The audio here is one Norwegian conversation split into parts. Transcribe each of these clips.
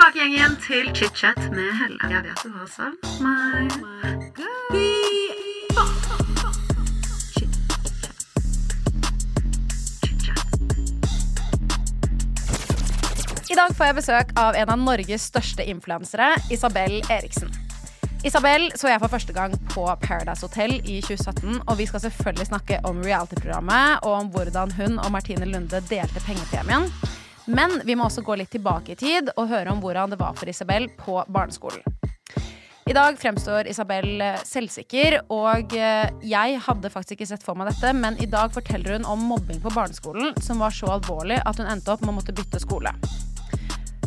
tilbake igjen, til chit-chat med Helle. Jeg vet du har savnet meg. I dag får jeg besøk av en av Norges største influensere, Isabel Eriksen. Isabel så jeg for første gang på Paradise Hotel i 2017, og vi skal selvfølgelig snakke om reality-programmet og om hvordan hun og Martine Lunde delte pengepremien. Men vi må også gå litt tilbake i tid og høre om hvordan det var for Isabel på barneskolen. I dag fremstår Isabel eh, selvsikker, og eh, jeg hadde faktisk ikke sett for meg dette, men i dag forteller hun om mobbing på barneskolen som var så alvorlig at hun endte opp med å måtte bytte skole.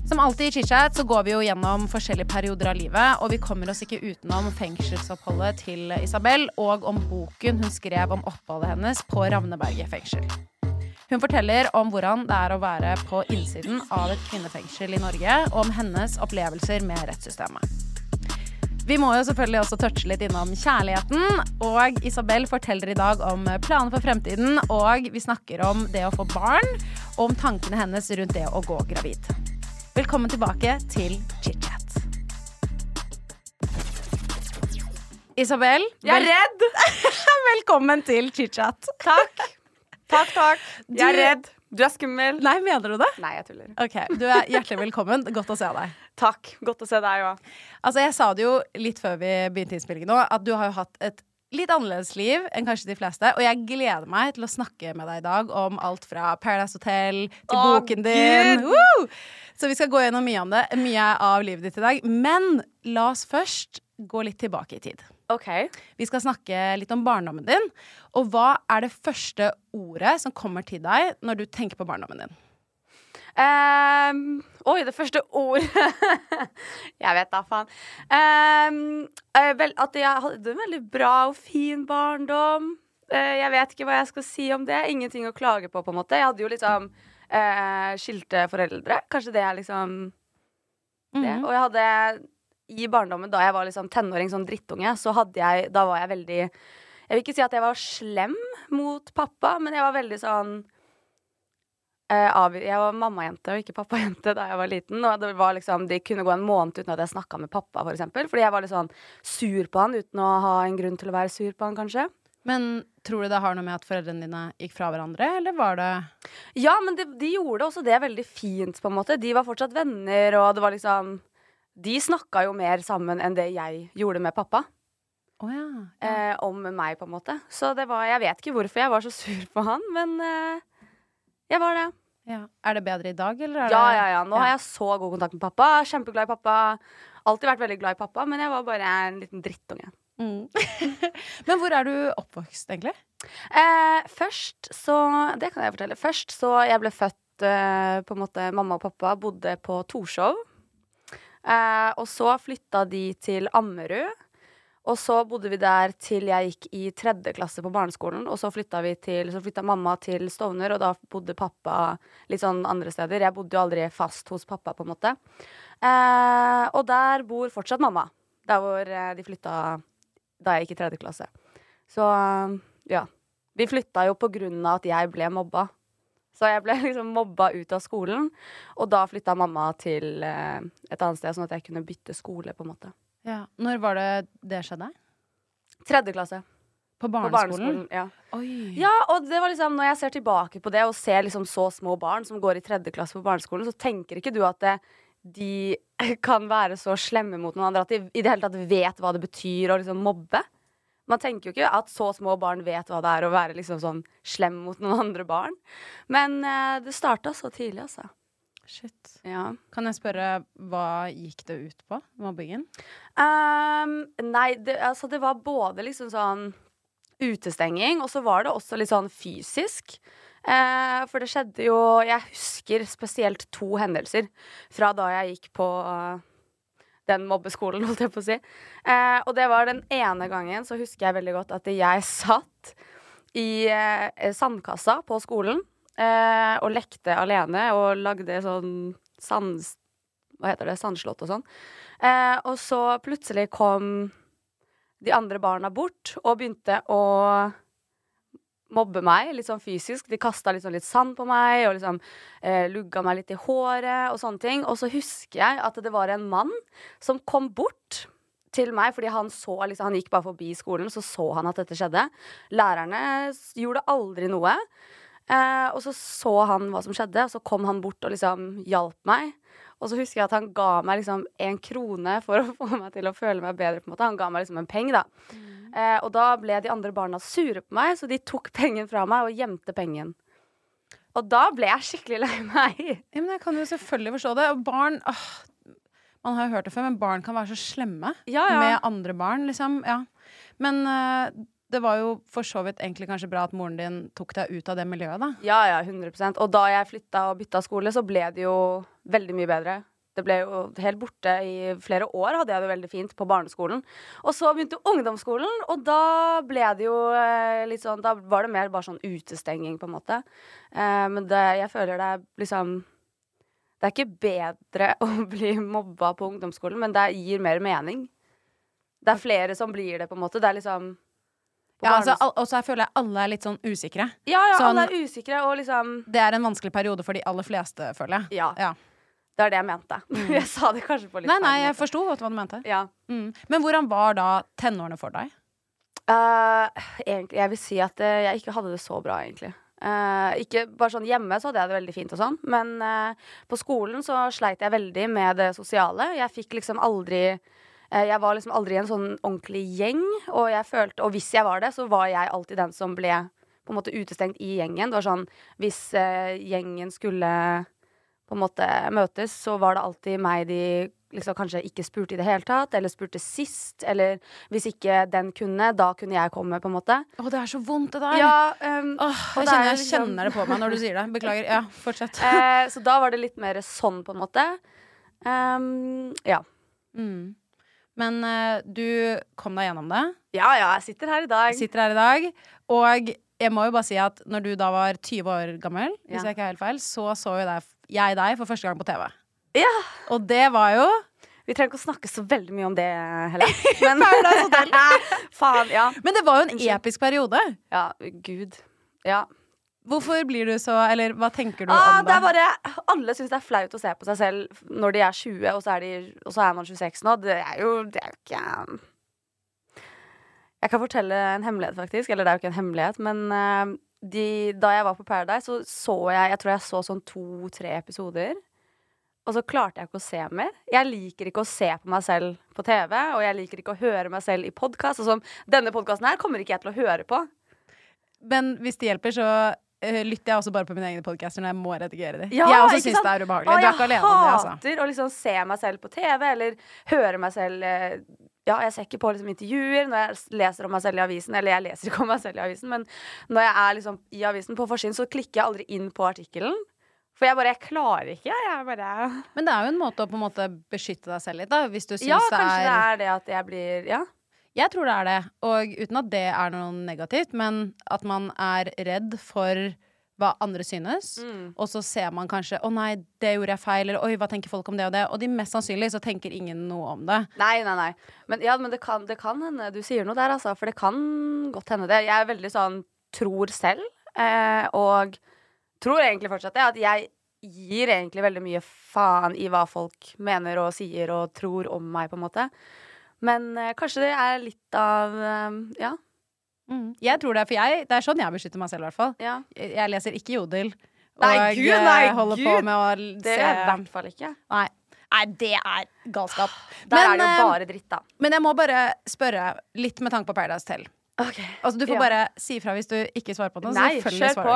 Som alltid i chit-chat så går vi jo gjennom forskjellige perioder av livet, og vi kommer oss ikke utenom fengselsoppholdet til Isabel og om boken hun skrev om oppholdet hennes på Ravneberget fengsel. Hun forteller om hvordan det er å være på innsiden av et kvinnefengsel i Norge, og om hennes opplevelser med rettssystemet. Vi må jo selvfølgelig også touche litt innom kjærligheten. Og Isabel forteller i dag om planer for fremtiden, og vi snakker om det å få barn, og om tankene hennes rundt det å gå gravid. Velkommen tilbake til chit-chat. Isabel, Jeg er redd! velkommen til chit-chat. Takk. Takk, takk. Jeg er redd. Du er skummel. Nei, mener du det? Nei, jeg tuller. Ok, Du er hjertelig velkommen. Godt å se deg. Takk. Godt å se deg òg. Altså, Jeg sa det jo litt før vi begynte innspillingen nå, at du har jo hatt et litt annerledes liv enn kanskje de fleste. Og jeg gleder meg til å snakke med deg i dag om alt fra Paradise Hotel til Å, boken din. Gud! Woo! Så vi skal gå gjennom mye om det, mye av livet ditt i dag. Men la oss først gå litt tilbake i tid. OK. Vi skal snakke litt om barndommen din. Og hva er det første ordet som kommer til deg når du tenker på barndommen din? Um, oi, det første ordet Jeg vet da faen. Eh, vel, at jeg hadde en veldig bra og fin barndom. Uh, jeg vet ikke hva jeg skal si om det. Ingenting å klage på, på en måte. Jeg hadde jo liksom uh, skilte foreldre. Kanskje det er liksom det. Mhm. Og jeg hadde i barndommen, da jeg var liksom tenåring, sånn drittunge, så hadde jeg Da var jeg veldig Jeg vil ikke si at jeg var slem mot pappa, men jeg var veldig sånn eh, Jeg var mammajente og ikke pappajente da jeg var liten. Og det var liksom de kunne gå en måned uten at jeg snakka med pappa, for eksempel. Fordi jeg var litt sånn sur på han uten å ha en grunn til å være sur på han, kanskje. Men tror du det har noe med at foreldrene dine gikk fra hverandre, eller var det Ja, men de, de gjorde også det veldig fint, på en måte. De var fortsatt venner, og det var liksom De snakka jo mer sammen enn det jeg gjorde med pappa. Oh, ja. eh, om meg, på en måte. Så det var Jeg vet ikke hvorfor jeg var så sur på han, men eh, jeg var det. ja. Er det bedre i dag, eller er Ja, ja, ja. Nå ja. har jeg så god kontakt med pappa. Kjempeglad i pappa. Alltid vært veldig glad i pappa, men jeg var bare en liten drittunge. Mm. Men hvor er du oppvokst, egentlig? Eh, først så Det kan jeg fortelle. Først så jeg ble født eh, på en måte Mamma og pappa bodde på Torshov. Eh, og så flytta de til Ammerud. Og så bodde vi der til jeg gikk i tredje klasse på barneskolen. Og så flytta, til, så flytta mamma til Stovner, og da bodde pappa litt sånn andre steder. Jeg bodde jo aldri fast hos pappa, på en måte. Eh, og der bor fortsatt mamma. Der hvor eh, de flytta da jeg gikk i tredje klasse. Så ja. Vi flytta jo på grunn av at jeg ble mobba. Så jeg ble liksom mobba ut av skolen, og da flytta mamma til eh, et annet sted, sånn at jeg kunne bytte skole, på en måte. Ja. Når var det det skjedde? Tredje klasse. På På barneskolen? barneskolen. Ja. Ja, og det var liksom, når jeg ser tilbake på det og ser liksom så små barn som går i tredje klasse på barneskolen, så tenker ikke du at det, de kan være så slemme mot noen andre, at de i det hele tatt vet hva det betyr å liksom mobbe. Man tenker jo ikke at så små barn vet hva det er å være liksom sånn slem mot noen andre barn. Men eh, det starta så tidlig, altså. Shit. Ja. Kan jeg spørre, hva gikk det ut på, mobbingen? Um, nei, det, altså det var både liksom sånn utestenging, og så var det også litt sånn fysisk. Eh, for det skjedde jo Jeg husker spesielt to hendelser fra da jeg gikk på eh, den mobbeskolen, holdt jeg på å si. Eh, og det var den ene gangen, så husker jeg veldig godt at jeg satt i eh, sandkassa på skolen eh, og lekte alene og lagde sånn sand... Hva heter det? Sandslott og sånn. Eh, og så plutselig kom de andre barna bort og begynte å mobbe meg, litt sånn fysisk. De kasta liksom litt sand på meg og liksom eh, lugga meg litt i håret og sånne ting. Og så husker jeg at det var en mann som kom bort til meg, fordi han så liksom, Han gikk bare forbi skolen, så så han at dette skjedde. Lærerne gjorde aldri noe. Eh, og så så han hva som skjedde, og så kom han bort og liksom hjalp meg. Og så husker jeg at han ga meg liksom en krone for å få meg til å føle meg bedre. på en måte Han ga meg liksom en peng, da. Eh, og da ble de andre barna sure på meg, så de tok pengen fra meg og gjemte pengen. Og da ble jeg skikkelig lei meg. Ja, men jeg kan jo selvfølgelig forstå det. Og barn åh, Man har jo hørt det før, men barn kan være så slemme Ja, ja. med andre barn, liksom. Ja. Men øh, det var jo for så vidt egentlig kanskje bra at moren din tok deg ut av det miljøet, da. Ja, ja, 100% Og da jeg flytta og bytta skole, så ble det jo veldig mye bedre. Det ble jo helt borte i flere år, hadde jeg det veldig fint på barneskolen. Og så begynte ungdomsskolen, og da ble det jo eh, litt sånn Da var det mer bare sånn utestenging, på en måte. Eh, men det, jeg føler det er liksom Det er ikke bedre å bli mobba på ungdomsskolen, men det gir mer mening. Det er flere som blir det, på en måte. Det er liksom Ja, altså, al- og så føler jeg alle er litt sånn usikre. ja, ja, sånn- alle er usikre, og liksom Det er en vanskelig periode for de aller fleste, føler jeg. Ja. Ja. Det er det jeg mente. Jeg sa det kanskje på litt Nei, nei, jeg forsto hva du mente. Ja. Mm. Men hvordan var da tenårene for deg? Uh, egentlig, jeg vil si at eh, jeg ikke hadde det så bra, egentlig. Uh, ikke bare sånn Hjemme så hadde jeg det veldig fint, og sånn men på skolen så sleit jeg veldig med det sosiale. Jeg fikk liksom aldri Jeg var liksom aldri i en sånn ordentlig gjeng, og jeg følte Og hvis jeg var det, så var jeg alltid den som ble på en måte utestengt i gjengen. Det var sånn Hvis gjengen skulle på en måte møtes, så var det alltid meg de liksom kanskje ikke spurte i det hele tatt, eller spurte sist, eller hvis ikke den kunne, da kunne jeg komme, på en måte. Å, det er så vondt, det der. Ja, um, Åh, jeg er kjenner, jeg liksom- kjenner det på meg når du sier det. Beklager. Ja, fortsett. eh, så da var det litt mer sånn, på en måte. Um, ja. Mm. Men uh, du kom deg gjennom det. Ja ja, jeg sitter her i dag. Sitter her i dag. Og jeg må jo bare si at når du da var 20 år gammel, hvis Ja. jeg ikke er helt feil, så så jo deg, jeg deg for første gang på TV. Ja. Og det var jo Vi trenger ikke å snakke så veldig mye om det heller. Men Faen, ja. Men det var jo en episk periode. Ja, gud. Ja. Hvorfor blir du så Eller hva tenker du Ah, om det det? bare, alle syns det er flaut å se på seg selv når de er 20, og så er, de, og så er man 26 nå. Det er jo det er ikke Jeg kan fortelle en hemmelighet, faktisk. Eller det er jo ikke en hemmelighet, men eh, de, da jeg var på Paradise, så så jeg Jeg tror jeg så sånn to-tre episoder. Og så klarte jeg ikke å se mer. Jeg liker ikke å se på meg selv på TV, og jeg liker ikke å høre meg selv i podkast. Som denne podkasten her kommer ikke jeg til å høre på. Men hvis det hjelper, så uh, lytter jeg også bare på mine egne podcaster når jeg må redigere dem. Ja, jeg også syns det er ubehagelig. Og Du er ikke alene om det, altså. hater å liksom se meg selv på TV, eller høre meg selv eh, Ja, jeg ser ikke på liksom intervjuer når jeg leser om meg selv i avisen, eller jeg leser ikke om meg selv i avisen, men når jeg er liksom i avisen på forsiden, så klikker jeg aldri inn på artikkelen. For jeg bare Jeg klarer ikke, jeg bare Men det er jo en måte å på en måte beskytte deg selv litt, da. Hvis du syns Ja, det kanskje er det er det at jeg blir Ja. Jeg tror det er det. Og uten at det er noe negativt, men at man er redd for hva andre synes. Mm. Og så ser man kanskje 'Å nei, det gjorde jeg feil', eller 'Oi, hva tenker folk om det og det?' Og de mest sannsynlig så tenker ingen noe om det. Nei, nei, nei. Men, ja, men det, kan, det kan hende du sier noe der, altså. For det kan godt hende det. Jeg er veldig sånn tror selv, eh, og tror egentlig fortsatt det. At jeg gir egentlig veldig mye faen i hva folk mener og sier og tror om meg, på en måte. Men eh, kanskje det er litt av eh, Ja. Mm. Jeg tror det, for jeg, det er sånn jeg beskytter meg selv, i hvert fall. ja. Jeg jeg leser ikke Jodel. Nei, Gud, nei, holder på med å l- Det se er i hvert fall ikke. Nei. Nei, det er galskap. Der Men, er det jo eh, bare dritt, da. Men jeg må bare spørre, litt med tanke på Paradise Tell. Okay. Altså, du får Ja. bare si ifra hvis du ikke svarer på det. Nei, kjør på.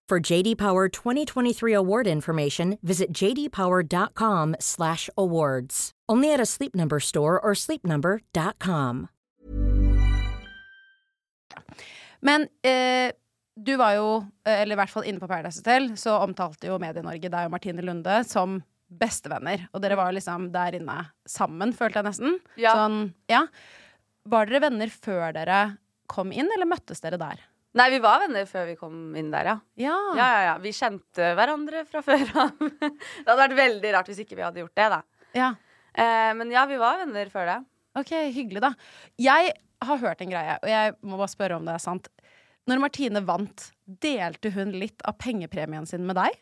For JD Power 2023 award information, visit jdpower.com/awards. Only at a Sleep Number store or sleepnumber.com. Men eh, du var jo, eh, eller i hvert fall inne på Paradise Hotel, så omtalte jo Medie-Norge deg og Martine Lunde som bestevenner. Og dere var liksom der inne sammen, følte jeg nesten. Ja. Sånn, ja. Var dere venner før dere kom inn, eller møttes dere der? Nei, vi var venner før vi kom inn der, ja. Ja. Ja, ja, ja. Vi kjente hverandre fra før av. det hadde vært veldig rart hvis ikke vi hadde gjort det, da. ja. Eh, men ja, vi var venner før det. Ok, hyggelig, da. Jeg har hørt en greie, og jeg må bare spørre om det er sant. Når Martine vant, delte hun litt av pengepremien sin med deg?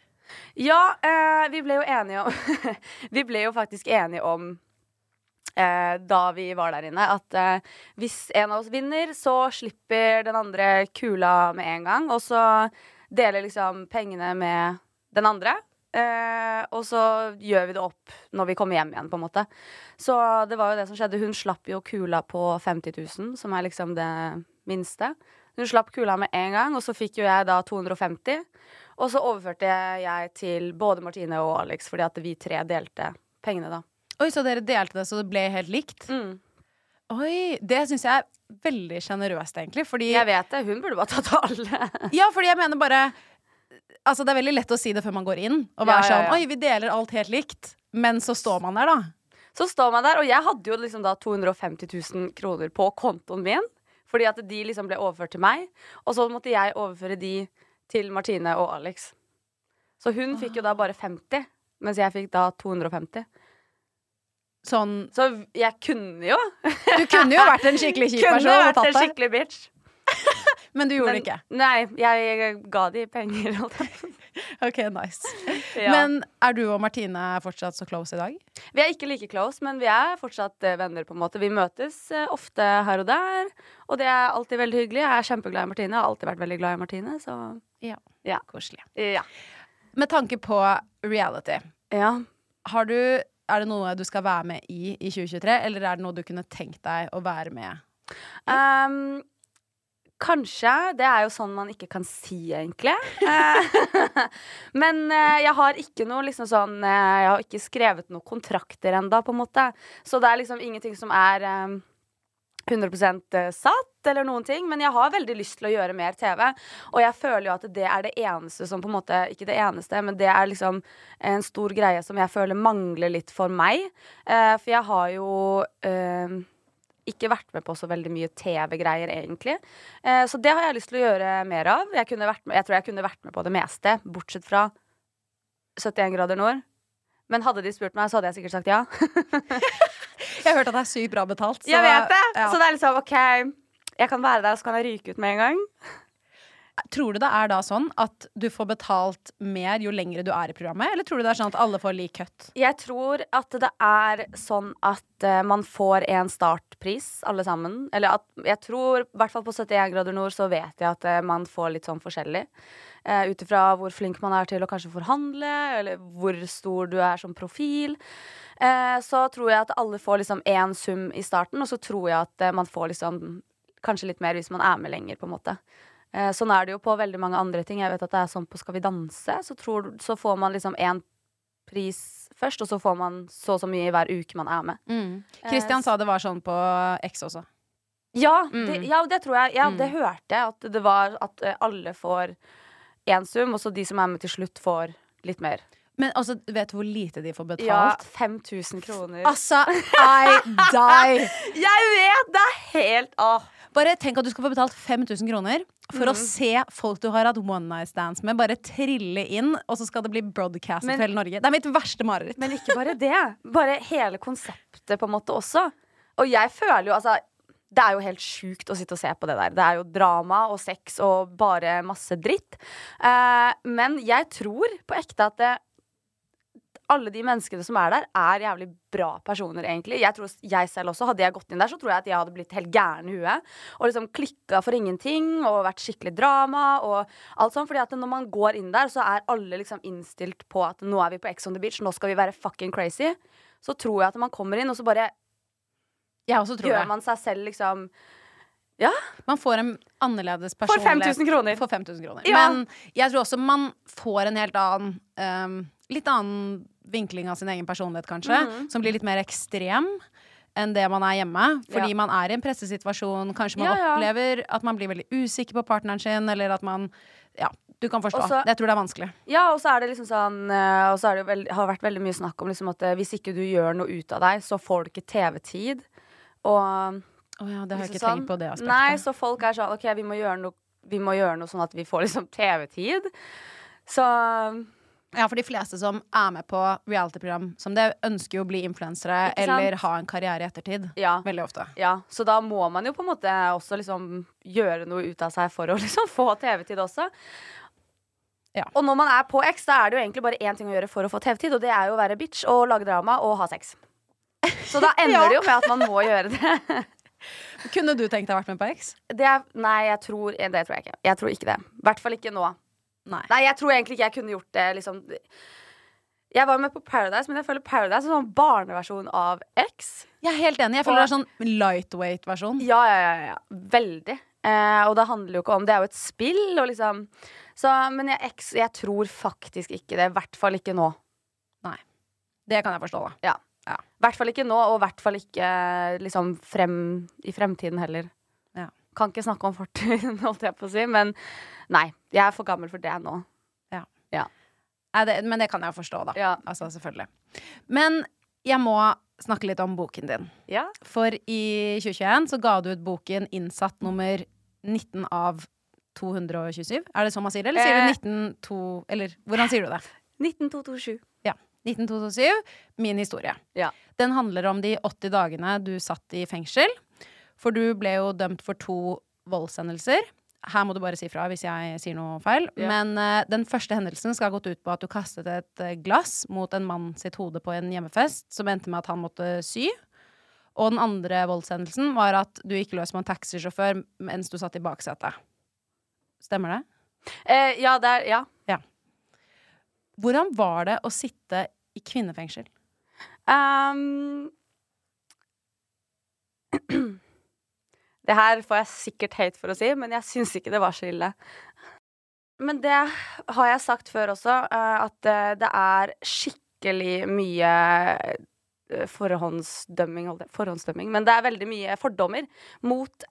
Ja, eh, vi ble jo enige om Vi ble jo faktisk enige om da vi var der inne, at eh, hvis en av oss vinner, så slipper den andre kula med en gang. Og så deler liksom pengene med den andre. Eh, og så gjør vi det opp når vi kommer hjem igjen, på en måte. Så det var jo det som skjedde. Hun slapp jo kula på 50 000, som er liksom det minste. Hun slapp kula med en gang, og så fikk jo jeg da 250. Og så overførte jeg til både Martine og Alex, fordi at vi tre delte pengene, da. Oi, Så dere delte det så det ble helt likt? Mm. Oi, Det syns jeg er veldig sjenerøst, egentlig. Fordi, Jeg vet det. Hun burde bare tatt alle. ja, fordi jeg mener bare Altså, Det er veldig lett å si det før man går inn. Og være Ja, ja, ja. sånn Oi, vi deler alt helt likt. Men så står man der, da. Så står man der, og jeg hadde jo liksom da 250 000 kroner på kontoen min. Fordi at de liksom ble overført til meg. Og så måtte jeg overføre de til Martine og Alex. Så hun fikk jo da bare 50, mens jeg fikk da 250. Sånn Så jeg kunne jo. Du kunne jo vært en skikkelig kjip person Kunne vært en skikkelig bitch. men du gjorde Men- det ikke. Nei, jeg ga de penger. jeg. Ok, nice. Ja. Men er du og Martine fortsatt så close i dag? Vi er ikke like close, men vi er fortsatt eh, venner. på en måte Vi møtes eh, ofte her og der, og det er alltid veldig hyggelig. Jeg er kjempeglad i Martine. Jeg har alltid vært veldig glad i Martine, så Ja. Ja. Koselig. ja. Med tanke på reality, ja. har du, er det noe du skal være med i i 2023, eller er det noe du kunne tenkt deg å være med Um, kanskje. Det er jo sånn man ikke kan si, egentlig. Eh, men eh, jeg har ikke noe liksom sånn eh, Jeg har ikke skrevet noen kontrakter enda, på en måte. Så det er liksom ingenting som er ehm, 100% satt eller noen ting, men jeg har veldig lyst til å gjøre mer TV. Og jeg føler jo at det er det eneste som på en måte Ikke det eneste, men det er liksom en stor greie som jeg føler mangler litt for meg. Eh, for jeg har jo eh, ikke vært med på så veldig mye TV-greier, egentlig. Eh, så det har jeg lyst til å gjøre mer av. Jeg, med, jeg tror jeg kunne vært med på det meste, bortsett fra 71 grader nord. Men hadde de spurt meg, så hadde jeg sikkert sagt ja. Jeg har hørt at det er sykt bra betalt. så- jeg vet det! ja. Så det er liksom OK, jeg kan være der, og så kan jeg ryke ut med en gang. Tror du det er da sånn at du får betalt mer jo lengre du er i programmet, eller tror du det er sånn at alle får lik cut? Jeg tror at det er sånn at uh, man får en startpris, alle sammen. Eller at jeg tror, i hvert fall på 71 grader nord, så vet jeg at uh, man får litt sånn forskjellig. Uh, Ut ifra hvor flink man er til å kanskje forhandle, eller hvor stor du er som profil. Uh, så tror jeg at alle får liksom én sum i starten, og så tror jeg at man får liksom kanskje litt mer hvis man er med lenger, på en måte. Eh, sånn er det jo på veldig mange andre ting. Jeg vet at det er sånn på Skal vi danse, så, tror, så får man liksom én pris først, og så får man så og så mye hver uke man er med. Kristian Eh, sa det var sånn på X også. Ja, Mm. det, ja, det tror jeg. Ja, Mm. det hørte jeg. At det var at eh, alle får én sum, og så de som er med til slutt, får litt mer. Men altså, vet du hvor lite de får betalt? Ja, 5000 kroner. Altså, I die! Jeg vet! Det er helt Åh. Bare tenk at du skal få betalt 5000 kroner for Mm. å se folk du har hatt one night stands med, bare trille inn, og så skal det bli broadcastet Men- til hele Norge. Det er mitt verste mareritt. Men ikke bare det. Bare hele konseptet, på en måte, også. Og jeg føler jo, altså det er jo helt sjukt å sitte og se på det der. Det er jo drama og sex og bare masse dritt. Eh, men jeg tror på ekte at det, alle de menneskene som er der, er jævlig bra personer, egentlig. Jeg tror jeg selv også, Hadde jeg gått inn der, så tror jeg at jeg hadde blitt helt gæren i huet. Og liksom klikka for ingenting og vært skikkelig drama og alt sånt. Fordi at når man går inn der, så er alle liksom innstilt på at nå er vi på Ex on the beach, nå skal vi være fucking crazy. Så tror jeg at man kommer inn, og så bare gjør man seg selv liksom ja. Man får en annerledes personlighet. For 5000 kroner. For 5000 kroner. Ja. Men jeg tror også man får en helt annen um, Litt annen vinkling av sin egen personlighet, kanskje. Mhm. Som blir litt mer ekstrem enn det man er hjemme. Fordi Ja. man er i en pressesituasjon. Kanskje man Ja, ja. opplever at man blir veldig usikker på partneren sin, eller at man Ja, du kan forstå. Også- jeg tror det er vanskelig. Ja, og så er det liksom sånn eh, Og så det veld, har vært veldig mye snakk om liksom at eh, hvis ikke du gjør noe ut av deg, så får du ikke TV-tid. Og Å ja, det har jeg ikke ikke tenkt på det aspektet. Nei, så folk er sånn OK, vi må gjøre noe, vi må gjøre noe sånn at vi får liksom TV-tid. Så Ja, for de fleste som er med på reality-program som det, ønsker jo å bli influensere eller ha en karriere i ettertid. ja. Veldig ofte. Ja, så da må man jo på en måte også liksom gjøre noe ut av seg for å liksom få TV-tid også. Ja. Og når man er på X, da er det jo egentlig bare én ting å gjøre for å få TV-tid, og det er jo å være bitch og lage drama og ha sex. Så da ender det jo med at man må gjøre det. Kunne du tenkt deg å vært med på X? det er, nei, jeg tror, det tror jeg ikke. Jeg tror ikke det. I hvert fall ikke nå. Nei. Nei, jeg tror egentlig ikke jeg kunne gjort det. Liksom. Jeg var med på Paradise, men jeg føler Paradise er en sånn barneversjon av X. Jeg er helt enig. Jeg føler det er sånn lightweight-versjon. Ja, ja, ja, ja. Veldig. Eh, og det handler jo ikke om Det er jo et spill, og liksom så, Men jeg, X, jeg tror faktisk ikke det. I hvert fall ikke nå. Nei. Det kan jeg forstå, da. Ja. Ja. I hvert fall ikke nå, og i hvert fall ikke liksom frem, i fremtiden heller. Ja. Kan ikke snakke om fortiden, holdt jeg på å si, men nei. Jeg er for gammel for det nå. Nei, det, men det kan jeg forstå, da. Ja. Altså, selvfølgelig. Men jeg må snakke litt om boken din. Ja. For i 2021 så ga du ut boken Innsatt nummer 19 av 227. Er det sånn man sier det, eller sier Eh. du 192 Eller hvordan sier du det? 19227. Ja. 1927. Min historie. Ja. Den handler om de 80 dagene du satt i fengsel. For du ble jo dømt for to voldshendelser. Her må du bare si fra hvis jeg sier noe feil. Ja. Men uh, den første hendelsen skal ha gått ut på at du kastet et eh, glass mot en mann sitt hode på en hjemmefest, som endte med at han måtte sy. Og den andre voldshendelsen var at du gikk løs på en taxisjåfør mens du satt i baksetet. Stemmer det? Eh, ja, det er Ja. Hvordan var det å sitte i kvinnefengsel? Ehm. det her får jeg sikkert hate for å si, men jeg syns ikke det var så ille. Men det har jeg sagt før også, eh, at eh, det er skikkelig mye eh, forhåndsdømming, forhåndsdømming, men det er veldig mye fordommer mot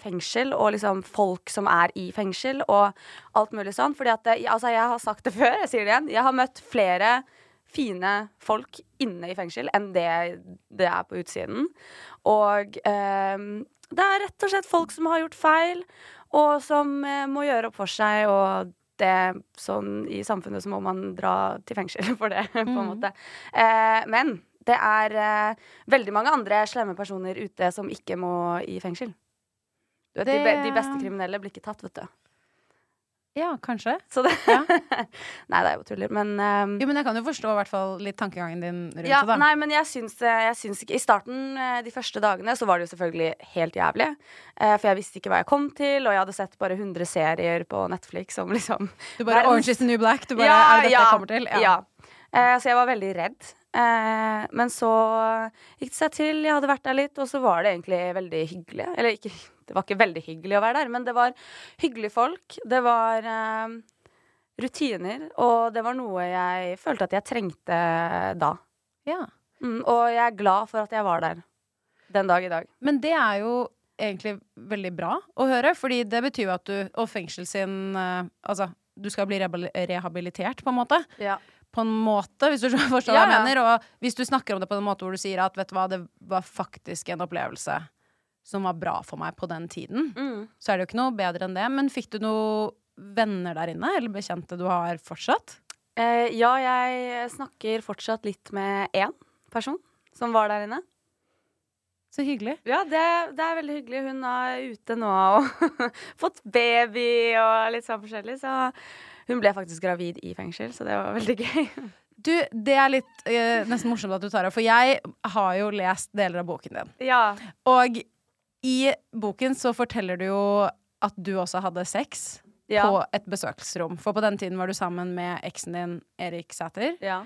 fengsel og liksom folk som er i fengsel og alt mulig sånn. Fordi at altså, jeg har sagt det før, jeg sier det igjen, jeg har møtt flere fine folk inne i fengsel enn det det er på utsiden. Og eh, det er rett og slett folk som har gjort feil, og som eh, må gjøre opp for seg, og det sånn i samfunnet så må man dra til fengsel for det, på en måte. Eh, men det er eh, veldig mange andre slemme personer ute som ikke må i fengsel. Du vet, de, be de beste kriminelle blir ikke tatt, vet du. Ja, kanskje. Så det Ja. Nei, det er jo tuller, men um, Jo, men jeg kan jo forstå hvert fall litt tankegangen din rundt ja, det, da. nei, men jeg syns, eh, jeg syns ikke I starten, eh, de første dagene, så var det jo selvfølgelig helt jævlig. Uh, For jeg visste ikke hva jeg kom til, og jeg hadde sett bare 100 serier på Netflix som liksom Du bare Verdens- Orange is the new black. Du bare, er det dette jeg kommer til? Ja. Eh, så jeg var veldig redd. Eh, men så gikk det seg til, jeg hadde vært der litt, og så var det egentlig veldig hyggelig. Eller ikke, det var ikke veldig hyggelig å være der, men det var hyggelige folk. Det var eh, rutiner, og det var noe jeg følte at jeg trengte da. Ja. Mm, og jeg er glad for at jeg var der den dag i dag. Men det er jo egentlig veldig bra å høre, fordi det betyr jo at du Og fengsel sin eh, Altså, Du skal bli rehabilitert, på en måte. Ja. På en måte, hvis du forstår Ja, hva jeg mener. Og hvis du snakker om det på en måte hvor du sier at vet du hva, det var faktisk en opplevelse som var bra for meg på den tiden, Mm. så er det jo ikke noe bedre enn det. Men fikk du noen venner der inne, eller bekjente du har fortsatt? Eh, ja, jeg snakker fortsatt litt med én person som var der inne. Så hyggelig. Ja, det, det er veldig hyggelig. Hun er ute nå og fått baby og litt sånn forskjellig. Så hun ble faktisk gravid i fengsel, så det var veldig gøy. Du, det er litt eh, nesten morsomt at du tar det, for jeg har jo lest deler av boken din. Ja. Og i boken så forteller du jo at du også hadde sex Ja. på et besøksrom. For på den tiden var du sammen med eksen din, Erik Sæther. ja.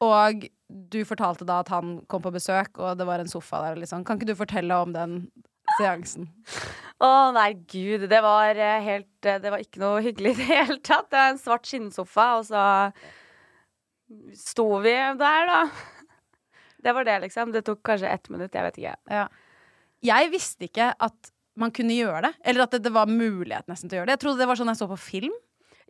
Og du fortalte da at han kom på besøk, og det var en sofa der. Liksom. Kan ikke du fortelle om den seansen? Å nei, gud. Det var eh, helt eh, Det var ikke noe hyggelig i det hele tatt. Det var en svart skinnsofa, og så sto vi der, da. Det var det, liksom. Det tok kanskje ett minutt. Jeg vet ikke. Ja. Jeg visste ikke at man kunne gjøre det. Eller at det, det var mulighet nesten til å gjøre det. Jeg trodde det var sånn jeg så på film.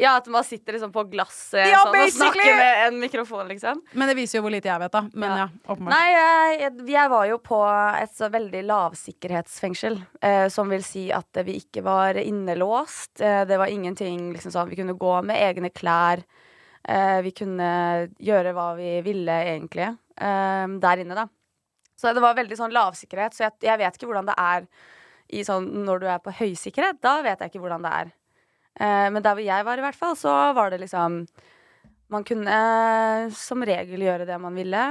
Ja, at man sitter liksom på glasset Ja, sånn, og snakker med en mikrofon, liksom. Men det viser jo hvor lite jeg vet, da. Men ja, Ja. åpenbart. Nei, jeg, jeg var jo på et så veldig lavsikkerhetsfengsel. Eh, som vil si at vi ikke var innelåst. Eh, det var ingenting liksom sånn Vi kunne gå med egne klær. Eh, vi kunne gjøre hva vi ville, egentlig, eh, der inne, da. Så det var veldig sånn lavsikkerhet. Så jeg, jeg vet ikke hvordan det er i sånn, når du er på høysikkerhet. Da vet jeg ikke hvordan det er. Eh, men der hvor jeg var, i hvert fall, så var det liksom Man kunne eh, som regel gjøre det man ville.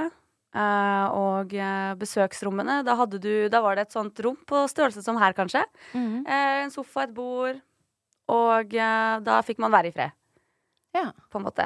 Eh, og besøksrommene, da, hadde du, da var det et sånt rom på størrelse som her, kanskje. Mm. En sofa, et bord. Og da fikk man være i fred, Ja. på en måte.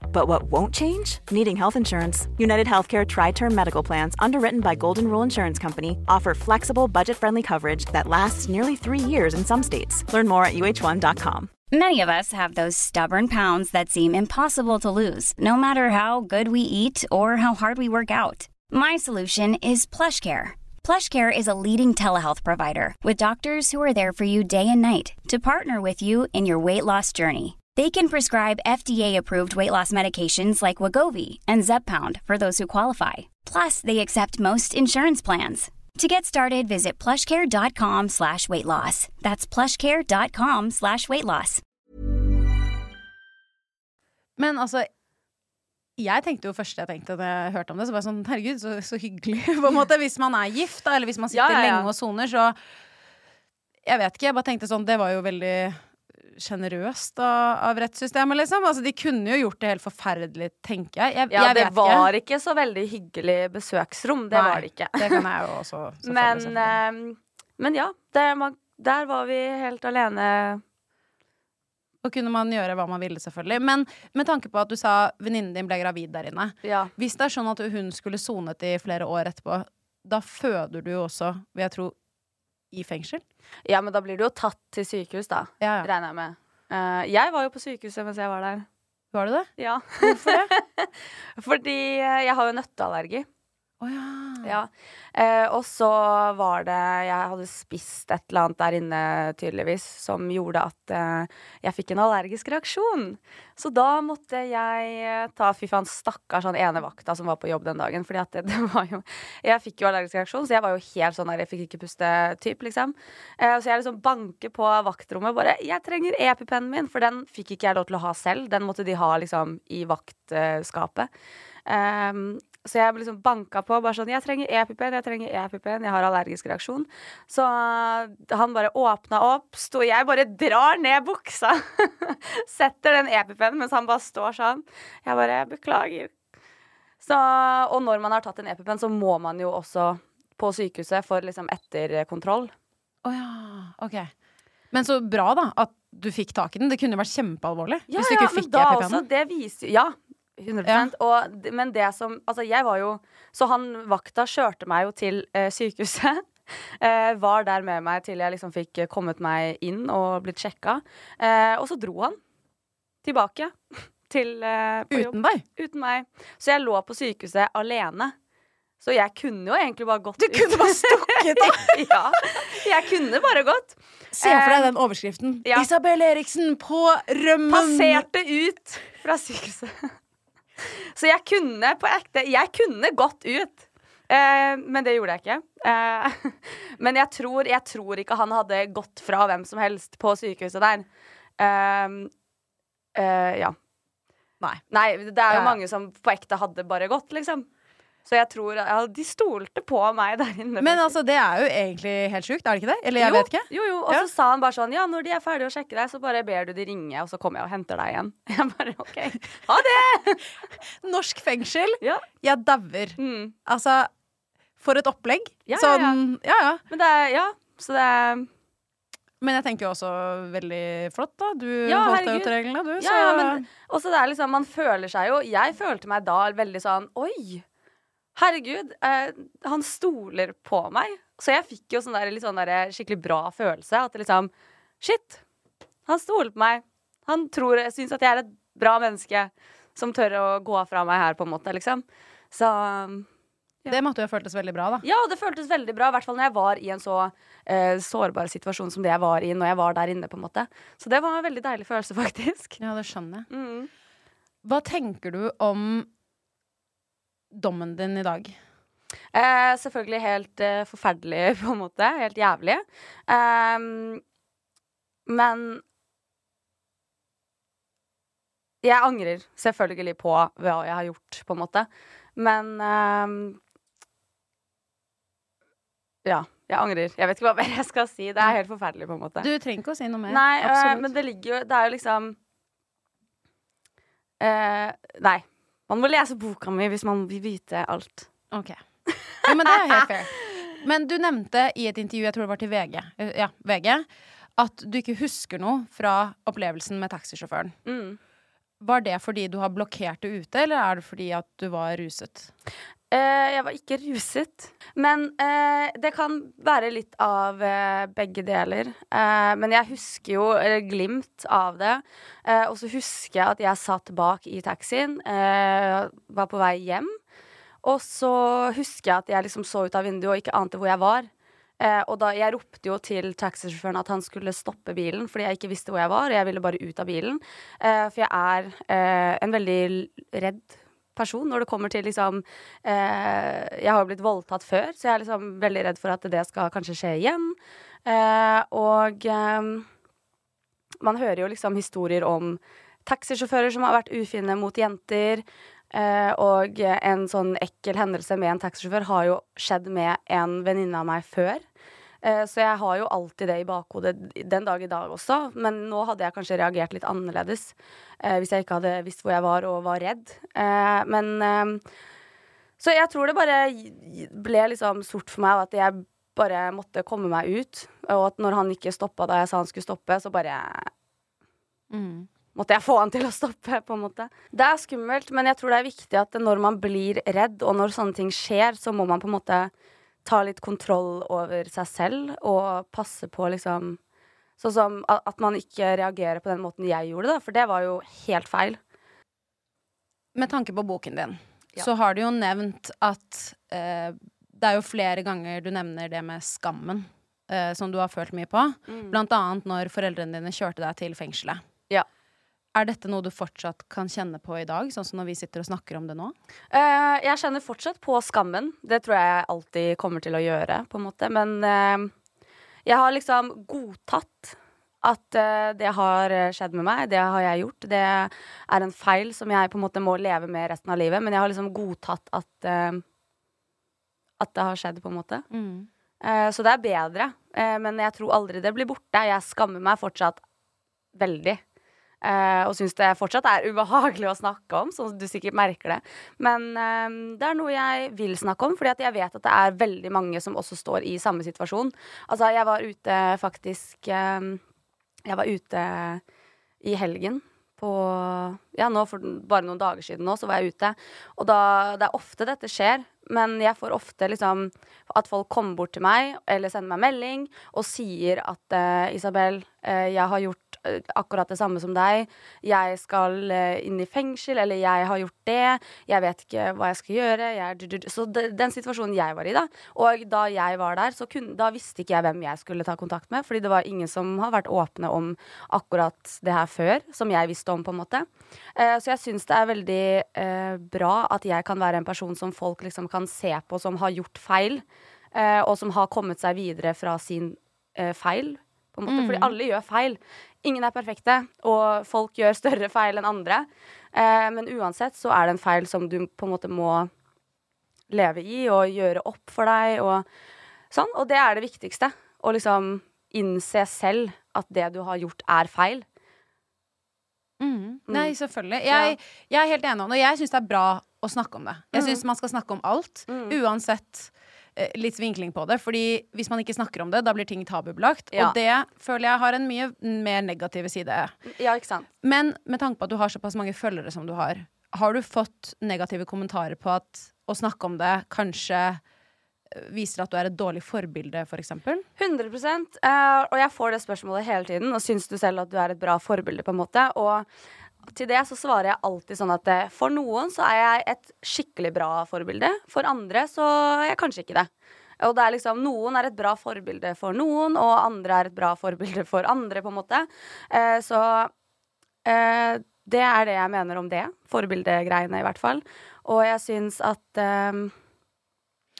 But what won't change? Needing health insurance. United Healthcare Tri Term Medical Plans, underwritten by Golden Rule Insurance Company, offer flexible, budget friendly coverage that lasts nearly three years in some states. Learn more at uh1.com. Many of us have those stubborn pounds that seem impossible to lose, no matter how good we eat or how hard we work out. My solution is PlushCare. PlushCare is a leading telehealth provider with doctors who are there for you day and night to partner with you in your weight loss journey. They can prescribe FDA-approved weight loss medications like Wagovi and Zeppound for those who qualify. Plus, they accept most insurance plans. To get started, visit plushcare.com slash weight loss. That's plushcare.com slash weight loss. Men altså jeg tenkte jo først jeg tenkte da jeg hørte om det, så var jeg sånn herregud, så, så hyggelig. på en måte Hvis man er gift, da, eller hvis man sitter Ja, ja, ja. lenge og soner, så Jeg vet ikke, jeg bare tenkte sånn Det var jo veldig sjenerøst av, rettssystemet, liksom. Altså, de kunne jo gjort det helt forferdelig, tenker jeg. Jeg, Ja, jeg det var ikke så veldig hyggelig besøksrom. Det Nei, var det ikke. Det kan jeg jo også Men, eh, men ja, man, der var vi helt alene. Og kunne man gjøre hva man ville, selvfølgelig. Men med tanke på at du sa venninnen din ble gravid der inne. Ja. Hvis det er sånn at hun skulle sonet i flere år etterpå, da føder du jo også, vil jeg tro, i fengsel? Ja, men da blir du jo tatt til sykehus, da. Ja, ja. Regner jeg med. Uh, jeg var jo på sykehuset mens jeg var der. Var du det? Ja. Hvorfor det? Fordi eh, jeg har jo nøtteallergi. Å ja. Ja. Eh, og så var det Jeg hadde spist et eller annet der inne, tydeligvis, som gjorde at eh, jeg fikk en allergisk reaksjon. Så da måtte jeg eh, ta Fy faen, stakkars han ene vakta som var på jobb den dagen. Fordi at det, det var jo Jeg fikk jo allergisk reaksjon, så jeg var jo helt sånn der jeg fikk ikke puste-typ, liksom. Eh, så jeg liksom banker på vaktrommet bare 'Jeg trenger EpiPennen min', for den fikk ikke jeg lov til å ha selv. Den måtte de ha liksom i vaktskapet. Um, så jeg liksom banka på bare sånn 'Jeg trenger EpiPen, jeg trenger EpiPen, jeg har allergisk reaksjon'. Så uh, han bare åpna opp, sto Jeg bare drar ned buksa. Setter den EpiPen mens han bare står sånn. Jeg bare 'Beklager'. Så, og når man har tatt en EpiPen, så må man jo også på sykehuset for liksom etterkontroll. Å ja. Ok. Men så bra, da, at du fikk tak i den. Det kunne jo vært kjempealvorlig hvis du ikke men fikk da også, det viser Ja, 100 Ja. og, Men det som Altså, jeg var jo Så han vakta kjørte meg jo til eh, sykehuset. eh, var der med meg til jeg liksom fikk kommet meg inn og blitt sjekka. Eh, og så dro han tilbake til eh, på jobb. Uten deg. Uten meg. Så jeg lå på sykehuset alene. Så jeg kunne jo egentlig bare gått Du kunne bare stukket av! ja. Jeg kunne bare gått. Se for deg Eh, den overskriften. ja. Isabel Eriksen på rømmen! Passerte ut fra sykehuset. Så jeg kunne på ekte Jeg kunne gått ut. Eh, men det gjorde jeg ikke. Eh, men jeg tror, jeg tror ikke han hadde gått fra hvem som helst på sykehuset der. Eh, eh, ja. Nei. Nei, det er jo mange som på ekte hadde bare gått, liksom. Så jeg tror ja, De stolte på meg der inne. Men faktisk. altså, det er jo egentlig helt sjukt, er det ikke det? Eller jeg jo, vet ikke. Jo, jo. Og Ja. så sa han bare sånn Ja, når de er ferdige å sjekke deg, så bare ber du de ringe, og så kommer jeg og henter deg igjen. Jeg bare OK. Ha det! Norsk fengsel. Ja. Jeg dauer. Mm. Altså, for et opplegg. Ja, ja, sånn, ja, ja. Men det er Ja, så det er Men jeg tenker jo også veldig flott, da. Du Ja, holdt deg jo til reglene, du. Ja, ja, men også det er liksom Man føler seg jo Jeg følte meg da veldig sånn Oi! Herregud, eh, han stoler på meg. Så jeg fikk jo sånn der, sånn der skikkelig bra følelse. At det liksom Shit! Han stoler på meg. Han tror, syns at jeg er et bra menneske som tør å gå fra meg her, på en måte, liksom. Så det måtte jo ha føltes veldig bra, da. Ja, det føltes veldig bra, i hvert fall når jeg var i en så eh, sårbar situasjon som det jeg var i når jeg var der inne, på en måte. Så det var en veldig deilig følelse, faktisk. Ja, det skjønner jeg. Mm. Hva tenker du om dommen din i dag? Eh, selvfølgelig helt eh, forferdelig, på en måte. Helt jævlig. Eh, men jeg angrer selvfølgelig på hva jeg har gjort, på en måte. Men ehm, Ja, jeg angrer. Jeg vet ikke hva mer jeg skal si. Det er helt forferdelig, på en måte. Du trenger ikke å si noe mer. Nei, eh, men det ligger jo Det er jo liksom eh, Nei. Man må lese boka mi hvis man vil vite alt. Ok. Ja, men det er helt fair. Men du nevnte i et intervju, jeg tror det var til VG, eh, ja, VG at du ikke husker noe fra opplevelsen med taxisjåføren. Mm. Var det fordi du har blokkert det ute, eller er det fordi at du var ruset? Eh, jeg var ikke ruset. Men eh, det kan være litt av eh, begge deler. Men jeg husker jo glimt av det. Og så husker jeg at jeg satt bak i taxien, var på vei hjem. Og så husker jeg at jeg liksom så ut av vinduet og ikke ante hvor jeg var. Eh, og da, jeg ropte jo til taxisjåføren at han skulle stoppe bilen, fordi jeg ikke visste hvor jeg var. Og jeg ville bare ut av bilen. Eh, for jeg er eh, en veldig redd person når det kommer til liksom eh, Jeg har jo blitt voldtatt før, så jeg er liksom veldig redd for at det skal kanskje skje igjen. Eh, og eh, man hører jo liksom historier om taxisjåfører som har vært ufine mot jenter. Eh, og en sånn ekkel hendelse med en taxisjåfør har jo skjedd med en venninne av meg før. Eh, så jeg har jo alltid det i bakhodet den dag i dag også. Men nå hadde jeg kanskje reagert litt annerledes eh, hvis jeg ikke hadde visst hvor jeg var og var redd. Eh, men Så jeg tror det bare ble liksom sort for meg at jeg bare måtte komme meg ut. Og at når han ikke stoppa da jeg sa han skulle stoppe, så bare måtte jeg få han til å stoppe, på en måte. Det er skummelt, men jeg tror det er viktig at når man blir redd, og når sånne ting skjer, så må man på en måte ta litt kontroll over seg selv og passe på liksom Sånn som at man ikke reagerer på den måten jeg gjorde, da, for det var jo helt feil. Med tanke på boken din, Ja. så har du jo nevnt at eh, Det er jo flere ganger du nevner det med skammen, eh, som du har følt mye på. Blant annet når foreldrene dine kjørte deg til fengselet. Ja. Er dette noe du fortsatt kan kjenne på i dag, sånn som når vi sitter og snakker om det nå? Uh, jeg kjenner fortsatt på skammen. Det tror jeg alltid kommer til å gjøre, på en måte. Men uh, jeg har liksom godtatt at uh, det har skjedd med meg. Det har jeg gjort. Det er en feil som jeg på en måte må leve med resten av livet. Men jeg har liksom godtatt at At det har skjedd, på en måte. Eh, så det er bedre. Men jeg tror aldri det blir borte. Jeg skammer meg fortsatt veldig. Eh, og syns det fortsatt er ubehagelig å snakke om, sånn at du sikkert merker det. Men uh, det er noe jeg vil snakke om, fordi at jeg vet at det er veldig mange som også står i samme situasjon. Altså, jeg var ute faktisk uh, Jeg var ute i helgen på Ja, nå for bare noen dager siden nå, så var jeg ute. Og da Det er ofte dette skjer, men jeg får ofte liksom at folk kommer bort til meg eller sender meg melding og sier at eh, Isabel, eh, jeg har gjort akkurat det samme som deg. Jeg skal eh, inn i fengsel, eller jeg har gjort det. Jeg vet ikke hva jeg skal gjøre. Jeg. Så den situasjonen jeg var i, da. Og da jeg var der, så kun, da visste ikke jeg hvem jeg skulle ta kontakt med. Fordi det var ingen som har vært åpne om akkurat det her før, som jeg visste om, på en måte. Eh, så jeg syns det er veldig eh, bra at jeg kan være en person som folk liksom kan se på som har gjort feil, eh, og som har kommet seg videre fra sin eh, feil. På en måte. Fordi alle gjør feil. Ingen er perfekte, og folk gjør større feil enn andre. Eh, men uansett så er det en feil som du på en måte må leve i og gjøre opp for deg og sånn. Og det er det viktigste. Å liksom innse selv at det du har gjort, er feil. Mm. Nei, selvfølgelig. Jeg, jeg er helt enig om det. Og jeg syns det er bra å snakke om det. Jeg syns man skal snakke om alt, uansett eh, litt vinkling på det. Fordi hvis man ikke snakker om det, da blir ting tabubelagt. Ja. Og det føler jeg har en mye mer negativ side. Ja, ikke sant? Men med tanke på at du har såpass mange følgere som du har, har du fått negative kommentarer på at å snakke om det kanskje eh, viser at du er et dårlig forbilde, for eksempel? 100 uh, Og jeg får det spørsmålet hele tiden. Og syns du selv at du er et bra forbilde? på en måte Og til det så svarer jeg alltid sånn at eh, for noen så er jeg et skikkelig bra forbilde. For andre så er jeg kanskje ikke det. Og det er liksom, Noen er et bra forbilde for noen, og andre er et bra forbilde for andre. på en måte eh, Så eh, det er det jeg mener om det. Forbildegreiene, i hvert fall. Og jeg syns at eh,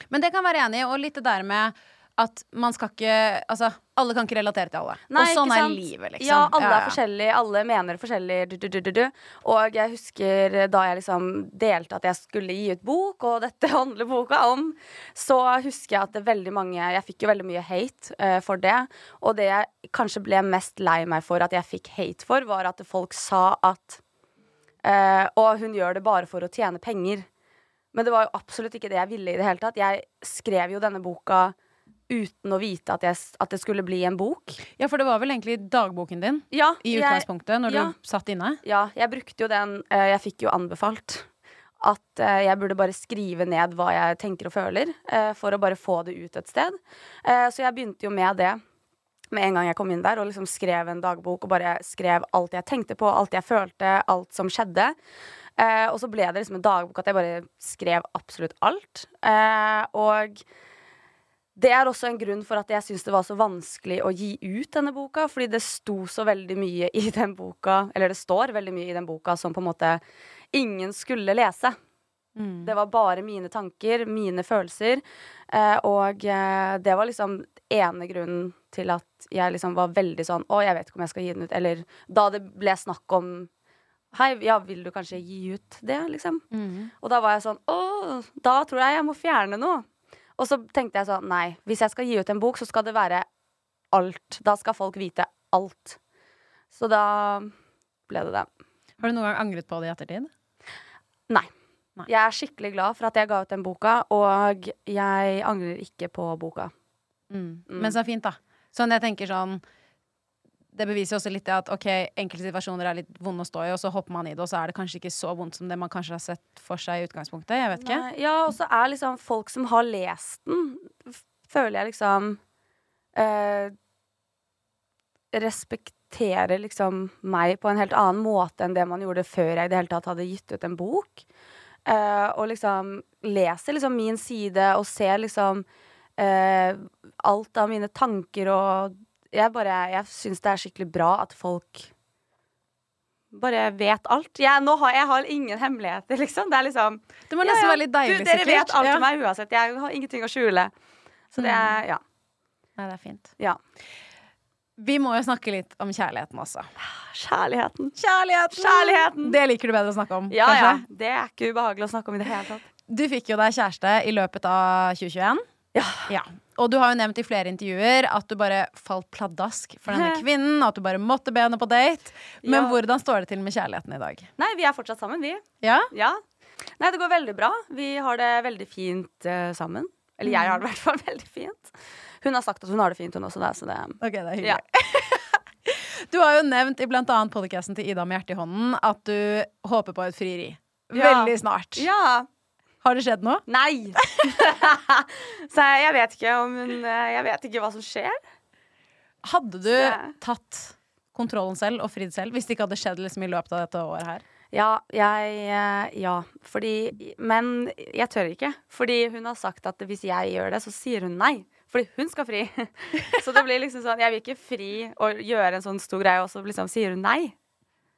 Men det kan være enig og litt det der med at man skal ikke Altså, alle kan ikke relatere til alle. Nei, og sånn er livet, liksom. Ja, alle Ja, er ja. forskjellige, alle mener forskjellig. Du, du, du, du, du. Og jeg husker da jeg liksom delte at jeg skulle gi ut bok, og dette handler boka om, så husker jeg at det veldig mange Jeg fikk jo veldig mye hate uh, for det. Og det jeg kanskje ble mest lei meg for at jeg fikk hate for, var at folk sa at uh, Og hun gjør det bare for å tjene penger. Men det var jo absolutt ikke det jeg ville i det hele tatt. Jeg skrev jo denne boka uten å vite at, jeg, at det skulle bli en bok. Ja, for det var vel egentlig dagboken din Ja, i jeg- utgangspunktet, når ja. du satt inne? Ja, jeg brukte jo den eh, Jeg fikk jo anbefalt at eh, jeg burde bare skrive ned hva jeg tenker og føler, eh, for å bare få det ut et sted. Så jeg begynte jo med det med en gang jeg kom inn der, og liksom skrev en dagbok og bare skrev alt jeg tenkte på, alt jeg følte, alt som skjedde. Eh, og så ble det liksom en dagbok at jeg bare skrev absolutt alt. Eh, og det er også en grunn for at jeg syns det var så vanskelig å gi ut denne boka, fordi det sto så veldig mye i den boka, eller det står veldig mye i den boka som på en måte ingen skulle lese. Det var bare mine tanker, mine følelser, eh, og eh, det var liksom ene grunnen til at jeg liksom var veldig sånn Å, jeg vet ikke om jeg skal gi den ut. Eller da det ble snakk om Hei, ja, vil du kanskje gi ut det, liksom? Og da var jeg sånn Å, da tror jeg jeg må fjerne noe. Og så tenkte jeg sånn Nei, hvis jeg skal gi ut en bok, så skal det være alt. Da skal folk vite alt. Så da ble det det. Har du noen gang angret på det i ettertid? Nei. Nei. Jeg er skikkelig glad for at jeg ga ut den boka, og jeg angrer ikke på boka. Mm. Men så fint, da. Sånn jeg tenker sånn Det beviser også litt at ok, enkelte situasjoner er litt vonde å stå i, og så hopper man i det, og så er det kanskje ikke så vondt som det man kanskje har sett for seg i utgangspunktet. Jeg vet ikke. Ja, og så er liksom folk som har lest den, føler jeg liksom eh, Respekterer liksom meg på en helt annen måte enn det man gjorde før jeg i det hele tatt hadde gitt ut en bok. Eh, og liksom leser liksom min side og ser liksom eh, alt av mine tanker og Jeg bare Jeg syns det er skikkelig bra at folk bare vet alt. Jeg, har jeg har ingen hemmeligheter, liksom. Det er liksom Det må nesten være litt deilig, du, Dere vet alt Ja. om meg uansett. Jeg har ingenting å skjule. Så det er Ja. Nei, det er fint. ja. Vi må jo snakke litt om kjærligheten også. Kjærligheten. Kjærligheten! Kjærligheten. Det liker du bedre å snakke om, Ja, ja. Det er ikke ubehagelig å snakke om i det hele tatt. Du fikk jo deg kjæreste i løpet av 2021. Ja. Ja. Og du har jo nevnt i flere intervjuer at du bare falt pladask for denne kvinnen. At du bare måtte be henne på date. Men Ja. hvordan står det til med kjærligheten i dag? Nei, vi er fortsatt sammen, vi. Ja? Ja. Nei, det går veldig bra. Vi har det veldig fint uh, sammen. Eller jeg har det i hvert fall veldig fint. Hun har sagt at hun har det fint, hun også, da, så det Ok, det er hyggelig. Ja. Du har jo nevnt i blant annet podcasten til Ida med hjertet i hånden at du håper på et frieri. Ja. Veldig snart. Ja. Har det skjedd noe? Nei! så jeg, vet ikke om Jeg vet ikke hva som skjer. Hadde du tatt kontrollen selv og fridd selv hvis det ikke hadde skjedd liksom, i løpet av dette året her? Ja, jeg eh, Ja. Fordi Men jeg tør ikke. Fordi hun har sagt at hvis jeg gjør det, så sier hun nei. Fordi hun skal fri. så det blir liksom sånn Jeg vil ikke fri og gjøre en sånn stor greie, og så liksom sier hun nei.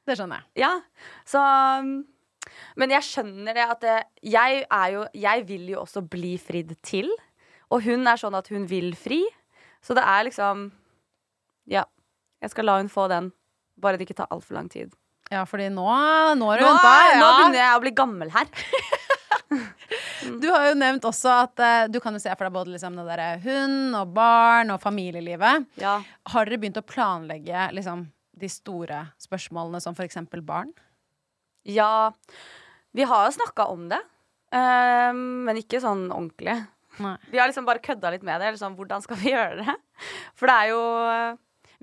Det skjønner jeg. Ja, så um, Men jeg skjønner det at det, jeg er jo Jeg vil jo også bli fridd til. Og hun er sånn at hun vil fri. Så det er liksom Ja. Jeg skal la hun få den. Bare det ikke tar altfor lang tid. Ja, fordi nå, nå har du Nå, Ja. nå begynner jeg å bli gammel her. Du har jo nevnt også at uh, du kan jo se for deg både liksom, det derre hund og barn og familielivet. Ja. Har dere begynt å planlegge liksom, de store spørsmålene, som eksempel barn? Ja. Vi har jo snakka om det. Um, men ikke sånn ordentlig. Nei. Vi har liksom bare kødda litt med det. Sånn, hvordan skal vi gjøre det? For det er jo